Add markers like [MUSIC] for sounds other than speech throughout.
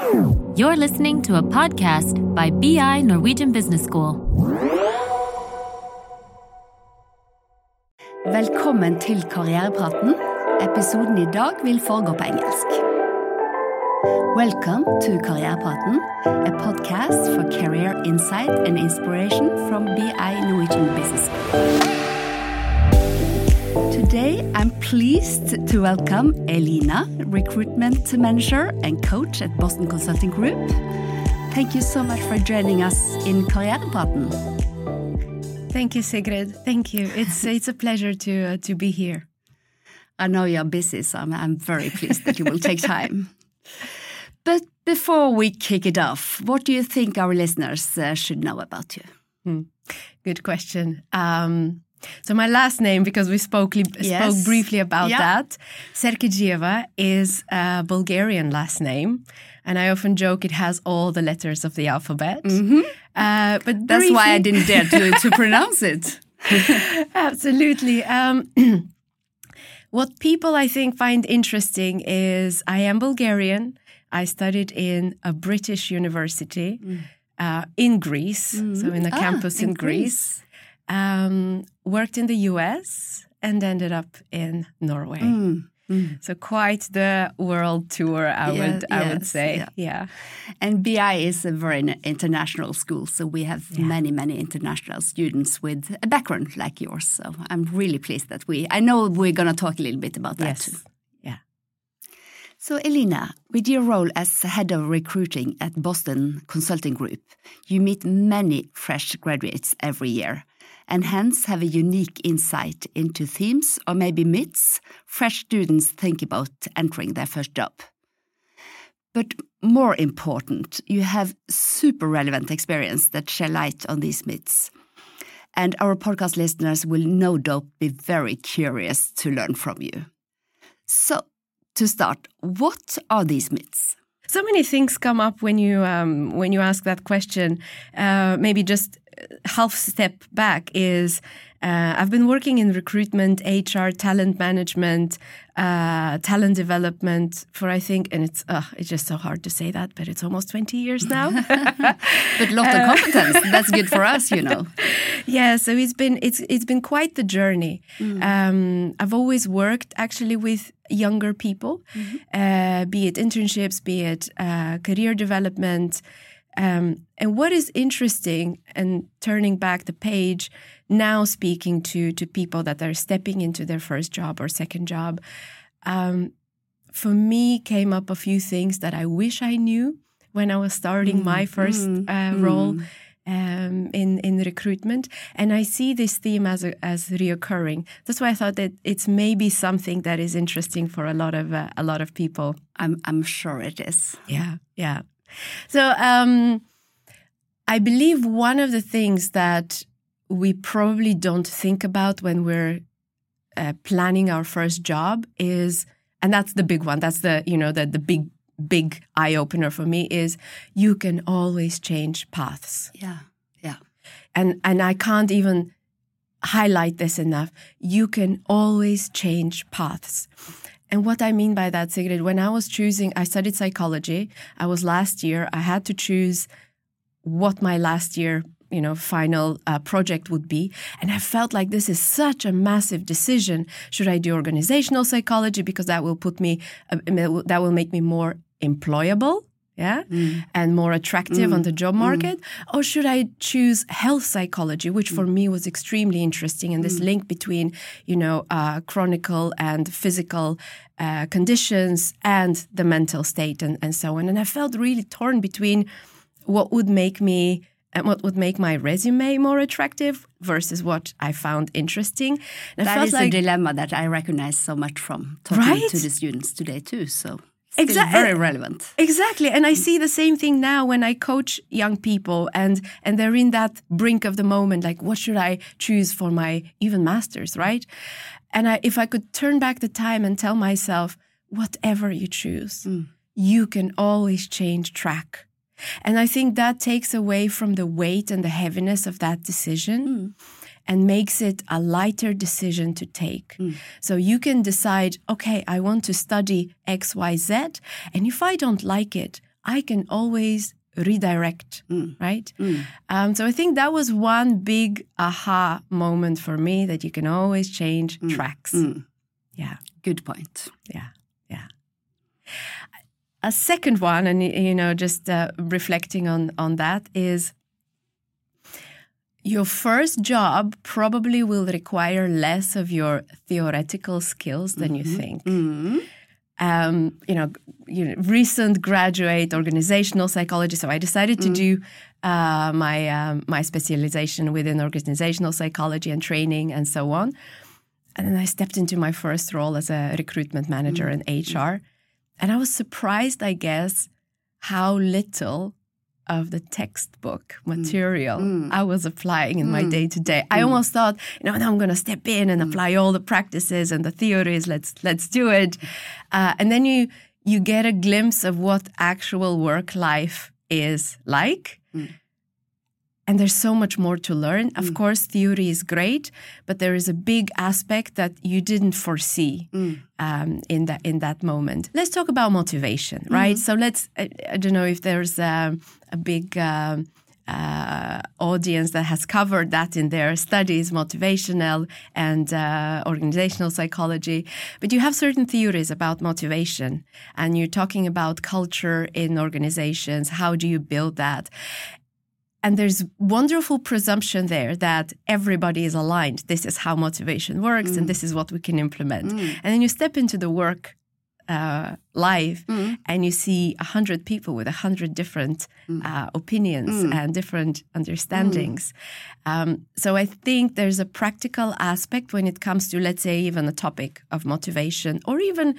You're listening to a podcast by BI Norwegian Business School. Velkommen til Karrierepraten. Episoden i dag vil foregå på engelsk. Welcome to Karrierepraten, a podcast for career insight and inspiration from BI Norwegian Business School. Today, I'm pleased to welcome Elina, recruitment manager and coach at Boston Consulting Group. Thank you so much for joining us in Karrierepraten. Thank you, Sigrid. Thank you. It's [LAUGHS] it's a pleasure to uh, to be here. I know you're busy, so I'm, I'm very pleased that you will take [LAUGHS] time. But before we kick it off, what do you think our listeners uh, should know about you? Hmm. Good question. Um, so my last name, because we spoke Yes. spoke briefly about Yeah. that, Serkedzhieva is a Bulgarian last name, and I often joke it has all the letters of the alphabet. Uh, but Mm-hmm. That's why I didn't dare to, to [LAUGHS] pronounce it. [LAUGHS] Absolutely. Um, [CLEARS THROAT] what people I think find interesting is I am Bulgarian. I studied in a British university uh, in Greece, so in a Ah, campus in, Greece. Um, worked in the US and ended up in Norway. So quite the world tour, I Yeah, would I would say. yeah. yeah. And BI is a very international school, so we have many, many international students with a background like yours. So I'm really pleased that we, I know we're going to talk a little bit about that Yes. too. Yeah. So, Elina, with your role as head of recruiting at Boston Consulting Group, you meet many fresh graduates every year and hence have a unique insight into themes or maybe myths fresh students think about entering their first job. But more important, you have super relevant experience that shed light on these myths. And our podcast listeners will no doubt be very curious to learn from you. So, to start, what are these myths? So many things come up when you um, when you ask that question. Uh, maybe just half step back is uh, I've been working in recruitment, HR, talent management, uh, talent development for I think, and it's uh, it's just so hard to say that, but it's almost twenty years now. [LAUGHS] But lot of competence. That's good for us, you know. [LAUGHS] yeah so it's been it's it's been quite the journey um, i've always worked actually with younger people uh, be it internships be it uh, career development um, and what is interesting and turning back the page now speaking to to people that are stepping into their first job or second job um, for me came up a few things that i wish i knew when i was starting my first uh, role um, in in recruitment, and I see this theme as a, as reoccurring. That's why I thought that it's maybe something that is interesting for a lot of uh, a lot of people. I'm, I'm sure it is. Yeah, yeah. [LAUGHS] So um, I believe one of the things that we probably don't think about when we're uh, planning our first job is, and that's the big one. That's the you know the the big big eye opener for me is you can always change paths Yeah, yeah. and and I can't even highlight this enough. You can always change paths. And what I mean by that, Sigrid, when I was choosing, I studied psychology. I was last year. I had to choose what my last year, you know, final uh, project would be, and I felt like this is such a massive decision. Should I do organizational psychology because that will put me, uh, that will make me more employable? Yeah, mm. and more attractive on mm. the job mm. market? Or should I choose health psychology, which for me was extremely interesting, and this link between, you know, uh, chronicle and physical uh, conditions and the mental state and, and so on. And I felt really torn between what would make me and what would make my resume more attractive versus what I found interesting. And That is like a dilemma that I recognize so much from talking Right? to the students today too. So still Exact- very relevant. Exactly. And I see the same thing now when I coach young people and and they're in that brink of the moment like what should I choose for my even masters, right? And I if I could turn back the time and tell myself whatever you choose, mm. you can always change track. And I think that takes away from the weight and the heaviness of that decision mm. And makes it a lighter decision to take. Mm. So you can decide, okay, I want to study X, Y, Z. And if I don't like it, I can always redirect, mm. right? Mm. Um, so I think that was one big aha moment for me that you can always change tracks. Yeah, Good point. yeah, yeah. A second one, and you know, just uh, reflecting on on that is your first job probably will require less of your theoretical skills than you think. Um, you know, you know, recent graduate organizational psychology. So I decided to do uh, my um, my specialization within organizational psychology and training and so on. And then I stepped into my first role as a recruitment manager in HR. And I was surprised, I guess, how little of the textbook mm. material mm. I was applying in my day to day. I mm. almost thought, you know, now I'm going to step in and apply all the practices and the theories. Let's let's do it. Uh, and then you you get a glimpse of what actual work life is like. And there's so much more to learn. Of course, theory is great, but there is a big aspect that you didn't foresee um, in that in that moment. Let's talk about motivation, right? So let's. I, I don't know if there's a, a big. Um, uh, audience that has covered that in their studies, motivational and uh, organizational psychology. But you have certain theories about motivation, and you're talking about culture in organizations. How do you build that? And there's wonderful presumption there that everybody is aligned. This is how motivation works, and this is what we can implement. And then you step into the work uh, live, and you see a hundred people with a hundred different uh, opinions and different understandings. Um, so I think there's a practical aspect when it comes to, let's say, even a topic of motivation or even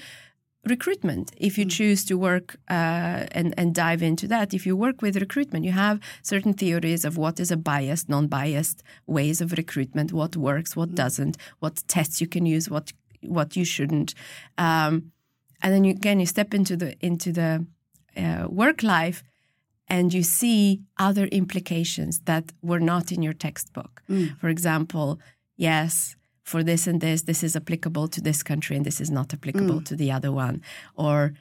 recruitment. If you choose to work uh, and, and dive into that if you work with recruitment you have certain theories of what is a biased non-biased ways of recruitment what works what doesn't what tests you can use what what you shouldn't. Um, and then you, again you step into the into the uh, work life and you see other implications that were not in your textbook. For example yes for this and this, this is applicable to this country and this is not applicable to the other one. Or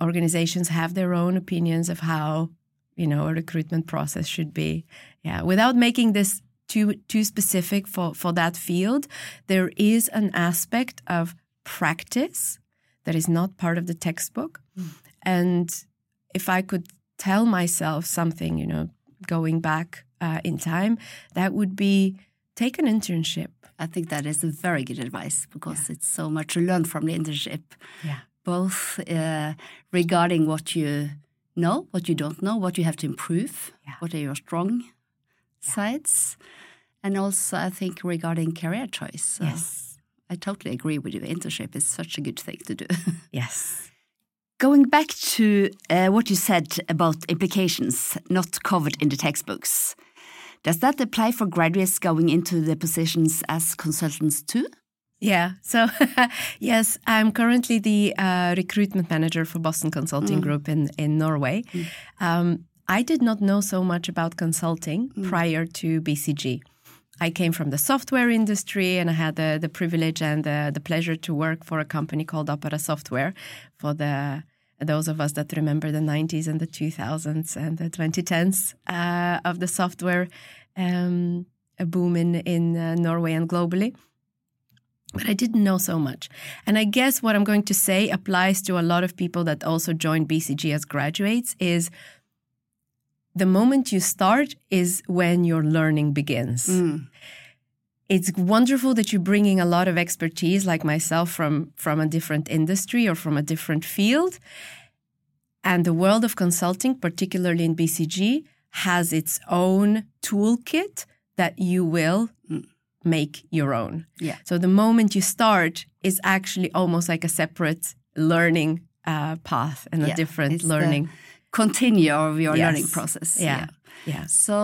organizations have their own opinions of how, you know, a recruitment process should be. Yeah. Without making this too too specific for, for that field, there is an aspect of practice that is not part of the textbook. And if I could tell myself something, you know, going back uh, in time, that would be take an internship. I think that is a very good advice because it's so much to learn from the internship, Yeah. both uh, regarding what you know, what you don't know, what you have to improve, Yeah. what are your strong sides, and also I think regarding career choice. So Yes. I totally agree with you. Internship is such a good thing to do. [LAUGHS] Yes. Going back to uh, what you said about implications not covered in the textbooks, does that apply for graduates going into the positions as consultants too? Yeah. So, [LAUGHS] yes, I'm currently the uh, recruitment manager for Boston Consulting Group in, in Norway. Um, I did not know so much about consulting prior to BCG. I came from the software industry and I had the, the privilege and the, the pleasure to work for a company called Opera Software for the those of us that remember the 90s and the 2000s and the 2010s uh, of the software um, boom in, in uh, Norway and globally but I didn't know so much. And I guess what I'm going to say applies to a lot of people that also join BCG as graduates is the moment you start is when your learning begins. It's wonderful that you're bringing a lot of expertise like myself from from a different industry or from a different field. And the world of consulting, particularly in BCG, has its own toolkit that you will make your own. Yeah. So the moment you start is actually almost like a separate learning uh, path and a different learning. Continue of your Yes. learning process. Yeah. Yeah. So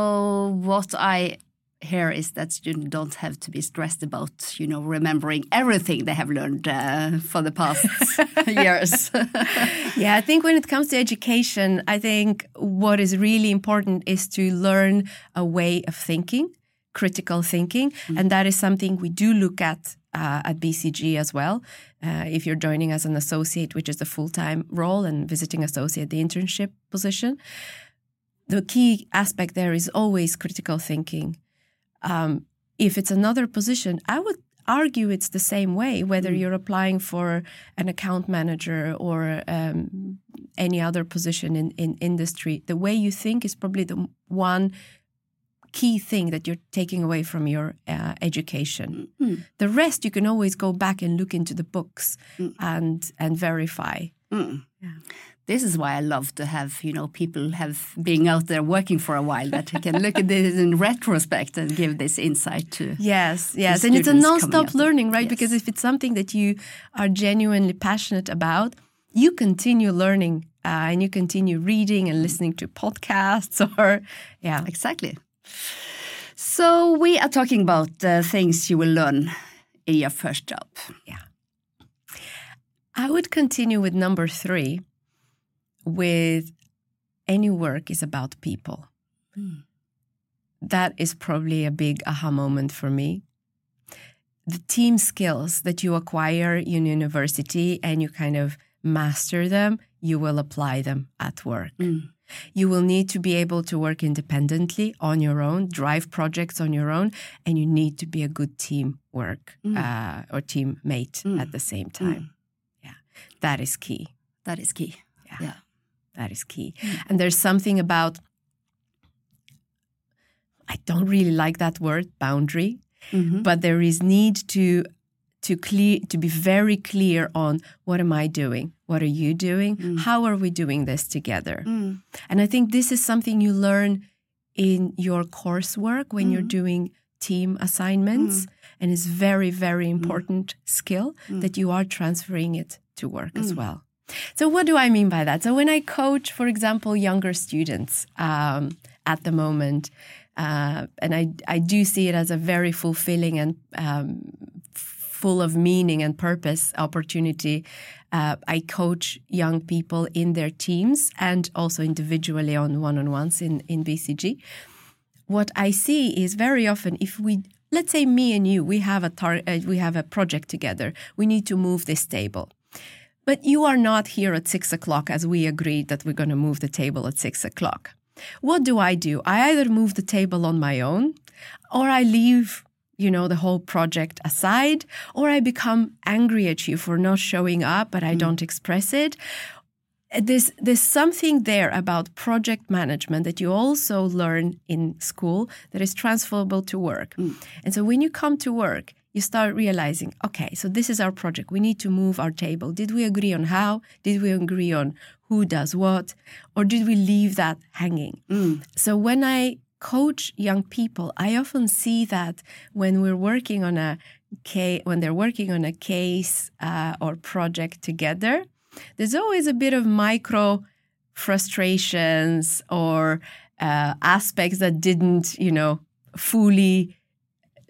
what I hear is that students don't have to be stressed about, you know, remembering everything they have learned uh, for the past [LAUGHS] years. [LAUGHS] yeah, I think when it comes to education, I think what is really important is to learn a way of thinking, critical thinking, and that is something we do look at uh, at BCG as well. uh, if you're joining as an associate, which is the full time role, and visiting associate, the internship position. The key aspect there is always critical thinking. Um, if it's another position, I would argue it's the same way, whether Mm. you're applying for an account manager or um, any other position in, in industry. The way you think is probably the one key thing that you're taking away from your uh, education. Mm. The rest you can always go back and look into the books Mm. and and verify. Mm. Yeah. This is why I love to have you know people have being out there working for a while that can look at this in [LAUGHS] retrospect and give this insight to. Yes, yes, and it's a non-stop learning, right? Yes. Because if it's something that you are genuinely passionate about, you continue learning uh, and you continue reading and listening to podcasts [LAUGHS] or yeah. Exactly. So we are talking about uh, things you will learn in your first job. I would continue with number three with any work is about people. Mm. That is probably a big aha moment for me. The team skills that you acquire in university and you kind of master them, you will apply them at work. Mm. You will need to be able to work independently on your own, drive projects on your own, and you need to be a good team work Mm. uh, or teammate Mm. at the same time. That is key. That is key. Yeah, Yeah. that is key. Mm. And there's something about I don't really like that word boundary, Mhm. but there is need to to clear to be very clear on what am I doing? What are you doing? Mm. How are we doing this together? Mm. And I think this is something you learn in your coursework when you're Mm. doing team assignments. And it's very, very important skill Mm. that you are transferring it to work as Mm. well. So, what do I mean by that? So, when I coach, for example, younger students um, at the moment, uh, and I, I do see it as a very fulfilling and um, full of meaning and purpose opportunity. Uh, I coach young people in their teams and also individually on one on ones in, in BCG. What I see is very often if we let's say me and you we have a tar- uh, we have a project together we need to move this table but you are not here at six o'clock as we agreed that we're going to move the table at six o'clock. What do i do? I either move the table on my own or i leave you know the whole project aside or i become angry at you for not showing up but i mm. don't express it. There's there's something there about project management that you also learn in school that is transferable to work. Mm. And so when you come to work, you start realizing, okay, so this is our project. We need to move our table. Did we agree on how? Did we agree on who does what? Or did we leave that hanging? So when I coach young people, I often see that when we're working on a case, when they're working on a case uh, or project together, there's always a bit of micro frustrations or uh, aspects that didn't, you know, fully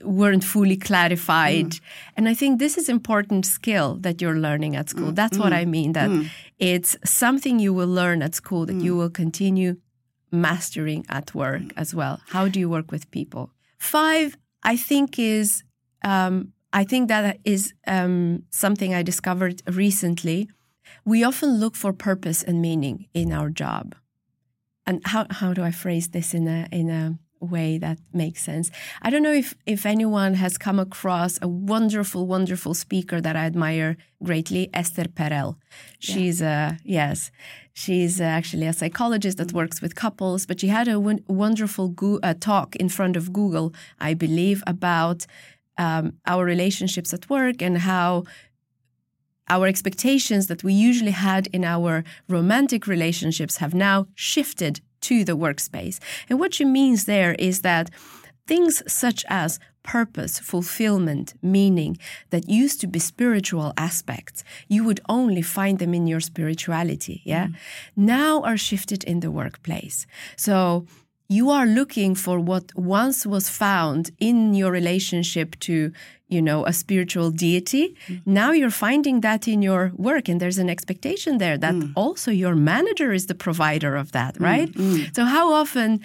weren't fully clarified. Mm. And I think this is important skill that you're learning at school. Mm. That's what I mm. mean that it's something you will learn at school that you will continue mastering at work as well. How do you work with people? Five, I think is um, I think that is um, something I discovered recently. We often look for purpose and meaning in our job. And how, how do I phrase this in a in a way that makes sense? I don't know if if anyone has come across a wonderful, wonderful speaker that I admire greatly, Esther Perel. She's a yes, she's actually a psychologist that works with couples, but she had a wonderful go- uh, talk in front of Google, I believe, about um, our relationships at work and how our expectations that we usually had in our romantic relationships have now shifted to the workspace. And what she means there is that things such as purpose, fulfillment, meaning that used to be spiritual aspects, you would only find them in your spirituality, yeah, mm-hmm. now are shifted in the workplace. So you are looking for what once was found in your relationship to you know a spiritual deity. Mm-hmm. Now you're finding that in your work and there's an expectation there that mm. also your manager is the provider of that mm, right? Mm. so how often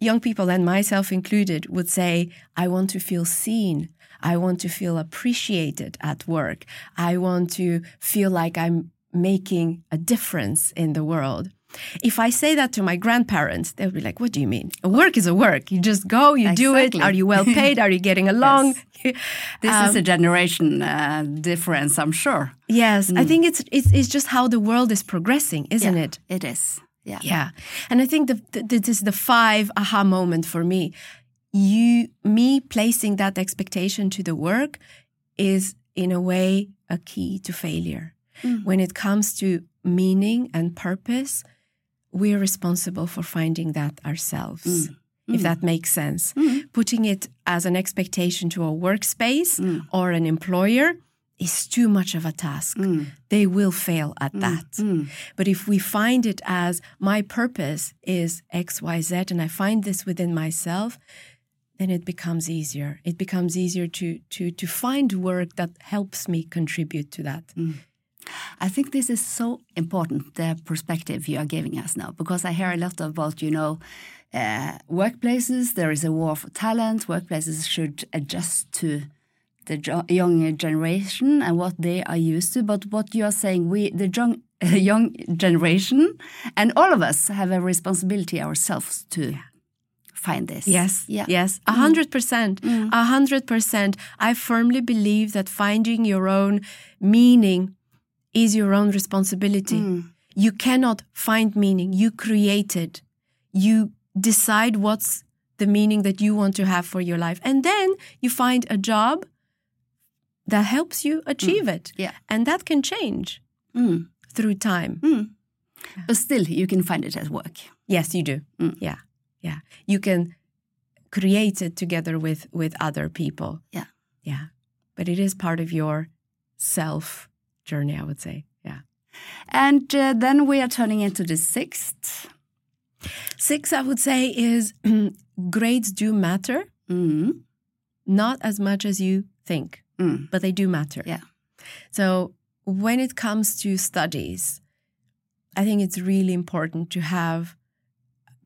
young people and myself included would say i want to feel seen. I want to feel appreciated at work. I want to feel like I'm making a difference in the world. If I say that to my grandparents, they'll be like, What do you mean? A work is a work. You just go, you do it. Are you well paid? Are you getting [LAUGHS] along? This is um, a generation uh, difference, I'm sure. Yes, I mm. think it's, it's it's just how the world is progressing, isn't Yeah, it? It is. Yeah. Yeah, and I think the, the, this is the five aha moment for me. You, me placing that expectation to the work is in a way a key to failure. Mm. When it comes to meaning and purpose, we're responsible for finding that ourselves. Mm. If mm. that makes sense. Mm. Putting it as an expectation to a workspace or an employer is too much of a task. They will fail at that. But if we find it as my purpose is XYZ and I find this within myself, then it becomes easier. It becomes easier to to to find work that helps me contribute to that. I think this is so important, the perspective you are giving us now, because I hear a lot about, you know, uh, workplaces, there is a war for talent, workplaces should adjust to the young generation and what they are used to. But what you are saying, we, the young, [LAUGHS] young generation, and all of us have a responsibility ourselves to find this. Yes, Yeah. yes, a hundred percent, a hundred percent. I firmly believe that finding your own meaning is your own responsibility. Hmm. You cannot find meaning. You create it. You decide what's the meaning that you want to have for your life, and then you find a job that helps you hmm. achieve it. Yeah. and that can change Mm. through time. Hmm. But still, you can find it at work. Yes, you do. Yeah, yeah. You can create it together with with other people. Yeah. Yeah, but it is part of your self journey, I would say. Yeah. And uh, then we are turning into the sixth. Six, I would say, is [CLEARS THROAT] grades do matter, Mm. not as much as you think, Mm. but they do matter. Yeah. So when it comes to studies, I think it's really important to have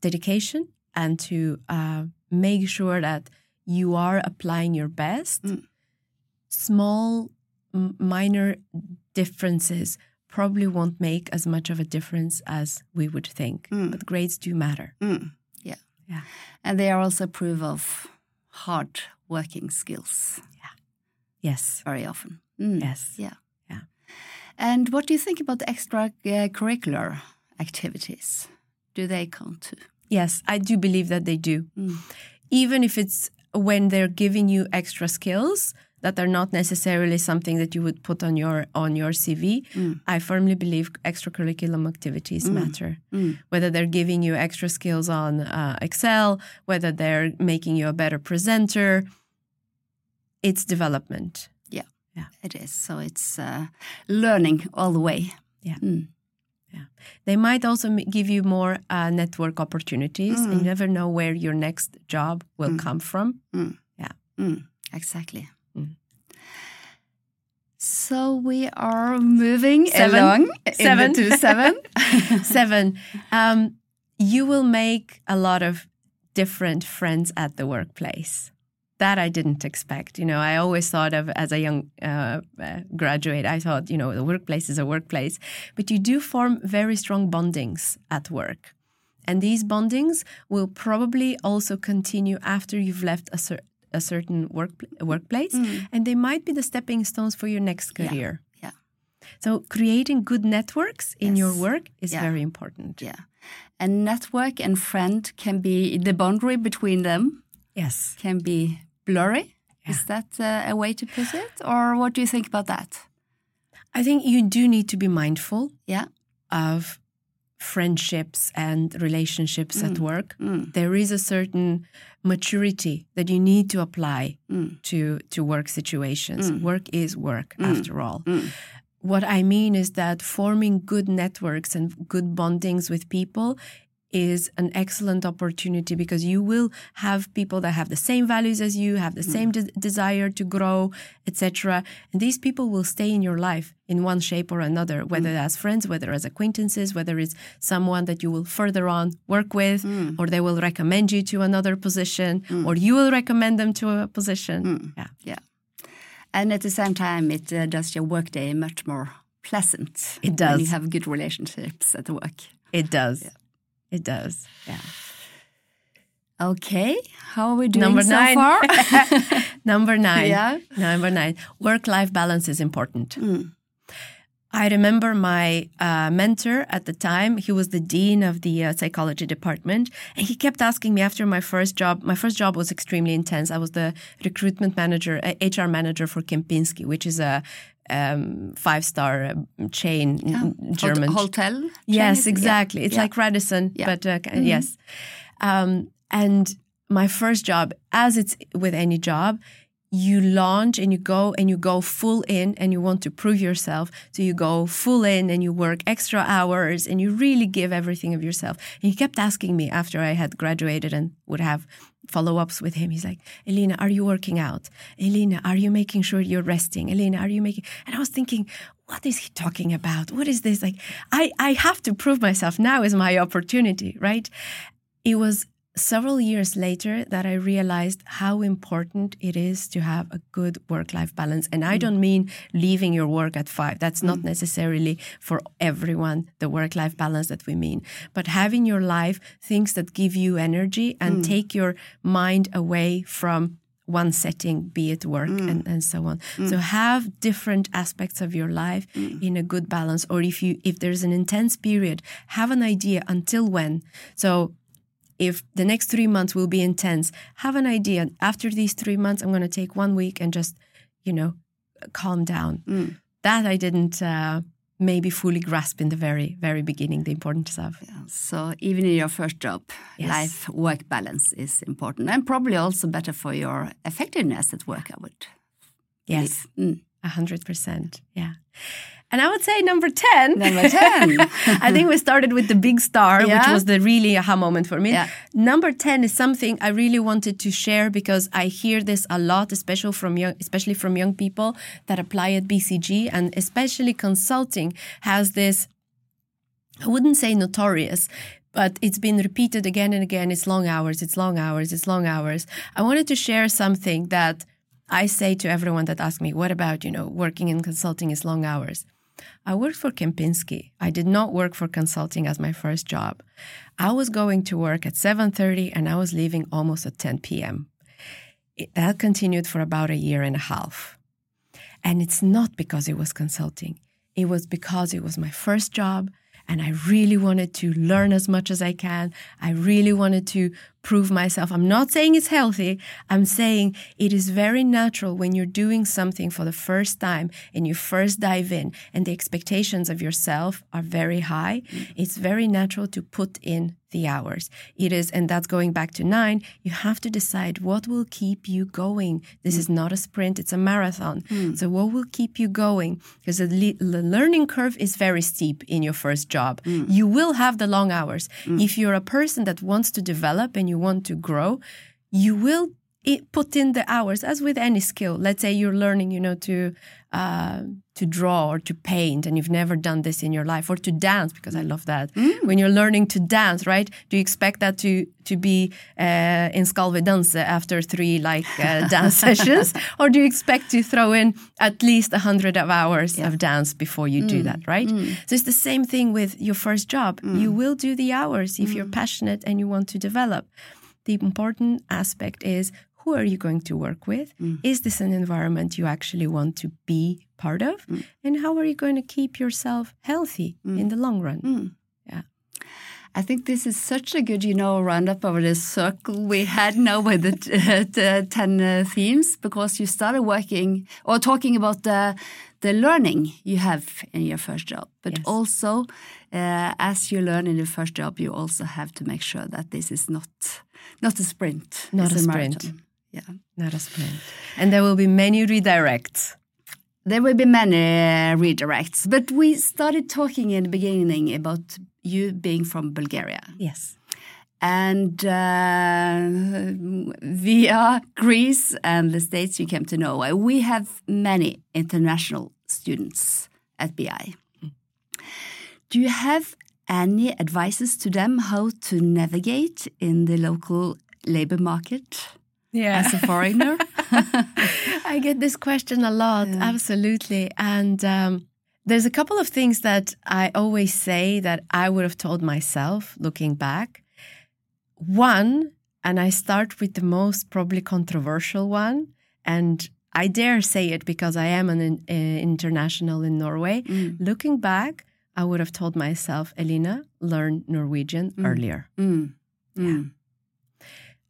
dedication and to uh, make sure that you are applying your best. Mm. Small, minor differences probably won't make as much of a difference as we would think, Mm. but grades do matter. Mm. Yeah. Yeah. And they are also proof of hard working skills Yeah. Yes. very often. Mm. Yes. Yeah. Yeah. And what do you think about the extracurricular activities? Do they count too? Yes, I do believe that they do. Mm. Even if it's when they're giving you extra skills that are not necessarily something that you would put on your on your CV, Mm. I firmly believe extracurriculum activities matter. Mm. Whether they're giving you extra skills on uh, Excel, whether they're making you a better presenter, it's development. Yeah, yeah, it is. So it's uh, learning all the way. Yeah. Mm. They might also give you more uh, network opportunities. And you never know where your next job will come from. Mm. Exactly. Mm. So we are moving Seven. along Seven. into seven. [LAUGHS] Seven, um, you will make a lot of different friends at the workplace. That I didn't expect. You know, I always thought of as a young uh, uh, graduate, I thought, you know, the workplace is a workplace. But you do form very strong bondings at work. And these bondings will probably also continue after you've left a, cer- a certain work, workplace. And they might be the stepping stones for your next career. Yeah. So creating good networks in your work is Yeah. very important. Yeah. And network and friend can be the boundary between them Yes. can be blurry. Yeah. Is that uh, a way to put it? Or what do you think about that? I think you do need to be mindful Yeah. of friendships and relationships at work. Mm. There is a certain maturity that you need to apply Mm. to to work situations. Work is work after all. Mm. What I mean is that forming good networks and good bondings with people is an excellent opportunity because you will have people that have the same values as you, have the hmm. same de- desire to grow, etc. And these people will stay in your life in one shape or another, hmm. whether as friends, whether as acquaintances, whether it's someone that you will further on work with, hmm. or they will recommend you to another position, or you will recommend them to a position. Yeah. Yeah. And at the same time, it uh, does your workday much more pleasant. It does. You have good relationships at work. It does. It does. Yeah. Okay, how are we doing Number so nine. far? [LAUGHS] [LAUGHS] Number nine. Yeah. Number nine. Work life balance is important. Mm. I remember my uh, mentor at the time. He was the dean of the uh, psychology department, and he kept asking me after my first job. My first job was extremely intense. I was the recruitment manager, uh, HR manager for Kempinski, which is a um, five-star uh, chain, n- German. Hot- hotel. chain, Yes, it? Yeah. exactly. It's Yeah. like Radisson, Yeah. but uh, k- yes. Um, and my first job, as it's with any job, you launch and you go and you go full in and you want to prove yourself. So you go full in and you work extra hours and you really give everything of yourself. And he kept asking me after I had graduated and would have follow ups with him. He's like, Elena, are you working out? Elena, are you making sure you're resting? Elena, are you making? And I was thinking, what is he talking about? What is this? Like, I, I have to prove myself. Now is my opportunity, right? It was several years later that I realized how important it is to have a good work life balance. And I mm. don't mean leaving your work at five. That's not mm. necessarily for everyone, the work life balance that we mean. But having your life things that give you energy and mm. take your mind away from one setting, be it work and, and so on. So have different aspects of your life in a good balance. Or if you if there's an intense period, have an idea until when. So if the next three months will be intense, have an idea. After these three months, I'm going to take one week and just, you know, calm down. Mm. That I didn't uh, maybe fully grasp in the very, very beginning, the importance of. So even in your first job, Yes. life work balance is important and probably also better for your effectiveness at work. I would. Yes. Mm. a hundred percent. Yeah. And I would say number 10. Number 10. [LAUGHS] I think we started with the big star, which was the really aha moment for me. Yeah. Number 10 is something I really wanted to share because I hear this a lot, especially from young, especially from young people that apply at BCG and especially consulting has this, I wouldn't say notorious, but it's been repeated again and again. It's long hours, it's long hours, it's long hours. I wanted to share something that I say to everyone that asks me, what about, you know, working in consulting is long hours? I worked for Kempinski. I did not work for consulting as my first job. I was going to work at 7:30 and I was leaving almost at 10 p.m. It, that continued for about a year and a half. And it's not because it was consulting. It was because it was my first job and I really wanted to learn as much as I can. I really wanted to prove myself. I'm not saying it's healthy. I'm saying it is very natural when you're doing something for the first time and you first dive in and the expectations of yourself are very high. It's very natural to put in the hours. It is, and that's going back to nine, you have to decide what will keep you going. This is not a sprint, it's a marathon. Hmm. So, what will keep you going? Because the, le- the learning curve is very steep in your first job. Hmm. You will have the long hours. Hmm. If you're a person that wants to develop and you want to grow, you will put in the hours as with any skill. Let's say you're learning, you know, to uh, to draw or to paint, and you've never done this in your life, or to dance because I love that. Mm. When you're learning to dance, right? Do you expect that to to be uh, in Skal vi danse after three like uh, [LAUGHS] dance sessions, or do you expect to throw in at least a hundred of hours of dance before you do mm. that, right? Mm. So it's the same thing with your first job. You will do the hours if you're passionate and you want to develop. The important aspect is who are you going to work with? Is this an environment you actually want to be part of? And how are you going to keep yourself healthy in the long run? Yeah. I think this is such a good, you know, roundup of the circle we had now with the, [LAUGHS] the 10 uh, themes because you started working or talking about the, the learning you have in your first job. But Yes. also, uh, as you learn in your first job, you also have to make sure that this is not, not a sprint. Not it's a sprint. marathon. Yeah. Not a sprint. And there will be many redirects. There will be many uh, redirects, but we started talking in the beginning about you being from Bulgaria. Yes. And uh, via Greece and the States, you came to Norway. We have many international students at BI. Do you have any advices to them how to navigate in the local labor market Yeah. as a foreigner? [LAUGHS] [LAUGHS] I get this question a lot, absolutely. And um, there's a couple of things that I always say that I would have told myself looking back. One, and I start with the most probably controversial one, and I dare say it because I am an uh, international in Norway. Mm. Looking back, I would have told myself, Elina, learn Norwegian earlier. Mm. Mm.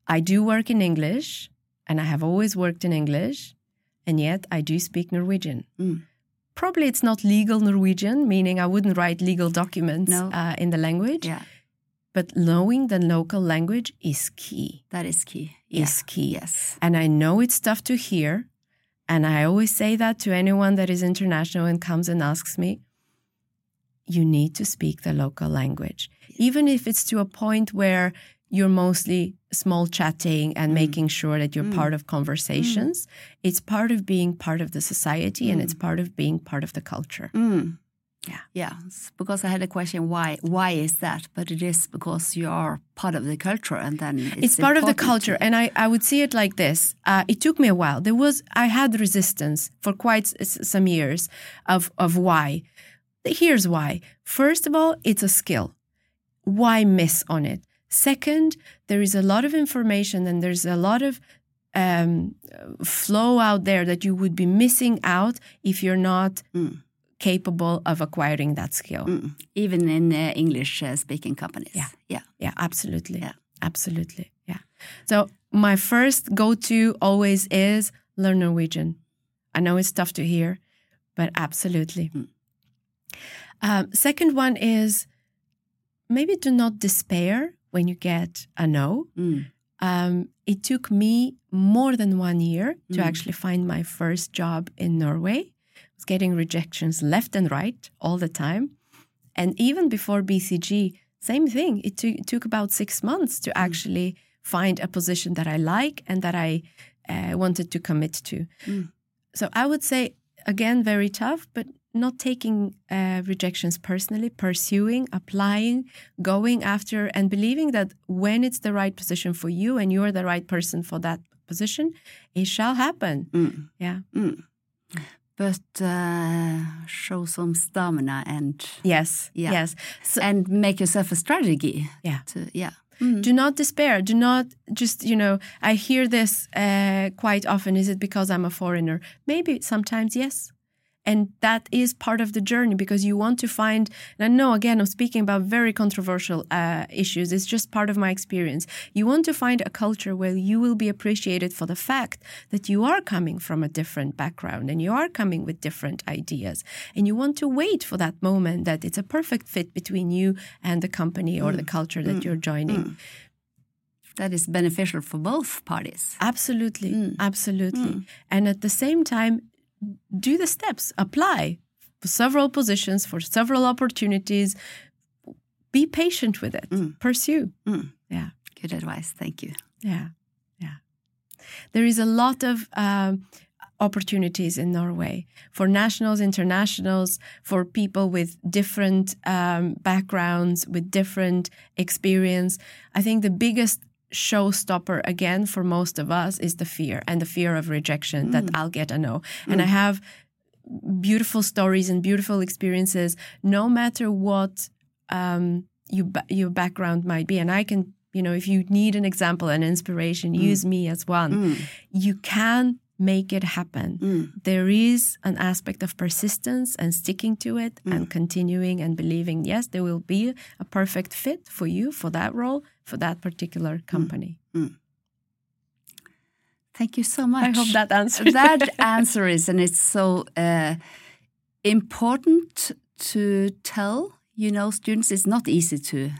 I do work in English, and I have always worked in English, and yet I do speak Norwegian. Mm. Probably it's not legal Norwegian, meaning I wouldn't write legal documents No. uh, in the language, Yeah, but knowing the local language is key. that is key. Is key. Yes. And I know it's tough to hear. And I always say that to anyone that is international and comes and asks me, you need to speak the local language. Even if it's to a point where you're mostly small chatting and making sure that you're part of conversations, it's part of being part of the society and it's part of being part of the culture. Mm. Yeah. Yeah, because I had a question why why is that? But it is because you are part of the culture and then it's, it's part of the culture and I, I would see it like this. Uh, it took me a while. There was i had resistance for quite s- some years of, of why. Here's why. First of all it's a skill. Why miss on it second there is a lot of information and there's a lot of um, flow out there that you would be missing out if you're not Mm. capable of acquiring that skill Mm. even in uh, English uh, speaking companies. Yeah. yeah. Yeah, absolutely. Yeah. Absolutely. Yeah. So my first go to always is learn Norwegian. I know it's tough to hear, but absolutely. Mm. Um, second one is maybe do not despair when you get a no. Mm. Um, it took me more than one year to Mm. actually find my first job in Norway. I was getting rejections left and right all the time. And even before BCG, same thing. It, took it took about six months to actually find a position that I like and that I uh, wanted to commit to. Mm. So I would say, again, very tough, but not taking uh, rejections personally, pursuing, applying, going after, and believing that when it's the right position for you and you're the right person for that position, it shall happen. Mm. Yeah. Mm. But uh, show some stamina and Yes. Yeah. Yes. So, and make yourself a strategy. Yeah. To, yeah. Mm. do not despair. Do not just, you know, I hear this uh, quite often. Is it because I'm a foreigner? Maybe sometimes, yes. And that is part of the journey because you want to find, and I know again, I'm speaking about very controversial uh, issues. It's just part of my experience. You want to find a culture where you will be appreciated for the fact that you are coming from a different background and you are coming with different ideas. And you want to wait for that moment that it's a perfect fit between you and the company or the mm. culture that mm. you're joining. Mm. That is beneficial for both parties. Absolutely. Absolutely. And at the same time, do the steps, apply for several positions, for several opportunities. Be patient with it, pursue. Mm. Yeah. Good advice. Thank you. Yeah. Yeah. There is a lot of um, opportunities in Norway for nationals, internationals, for people with different um, backgrounds, with different experience. I think the biggest showstopper again for most of us is the fear and the fear of rejection that mm. I'll get a no. And I mm. have beautiful stories and beautiful experiences, no matter what um, you, your background might be. And I can, you know, if you need an example, an inspiration, mm. use me as one. You can make it happen. There is an aspect of persistence and sticking to it and continuing and believing, yes, there will be a perfect fit for you for that role, for that particular company. Thank you so much. I hope that answers. that answer is, and it's so uh, important to tell. You know, students, it's not easy to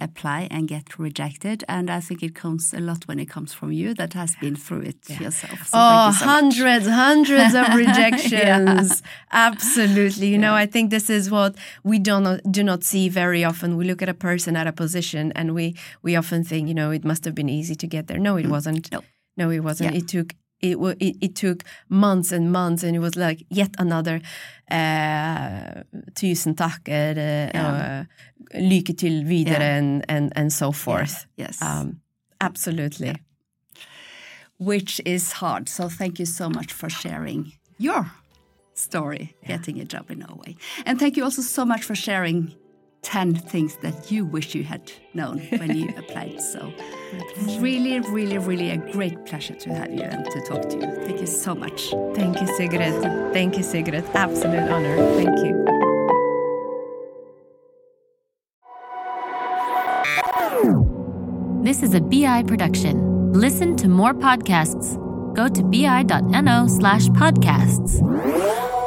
apply and get rejected, and I think it comes a lot when it comes from you that has been through it yourself. So Oh, you so much. hundreds, hundreds of [LAUGHS] rejections. Absolutely. You know, I think this is what we do not do not see very often. We look at a person at a position and we we often think, you know, it must have been easy to get there. No, it mm. wasn't. No. No, it wasn't. Yeah. It took it, wa- it it took months and months, and it was like yet another uh, tusen takker, uh, uh, lykke til videre, Yeah. and, and and so forth. Yes. Um, absolutely. which is hard. So thank you so much for sharing your story, yeah. getting a job in Norway. And thank you also so much for sharing 10 things that you wish you had known when you [LAUGHS] applied. So, really, really, really a great pleasure to have you and to talk to you. Thank you so much. Thank you, Sigrid. Thank you, Sigrid. Absolute honor. Thank you. This is a BI production. Listen to more podcasts. Go to bi.no slash podcasts.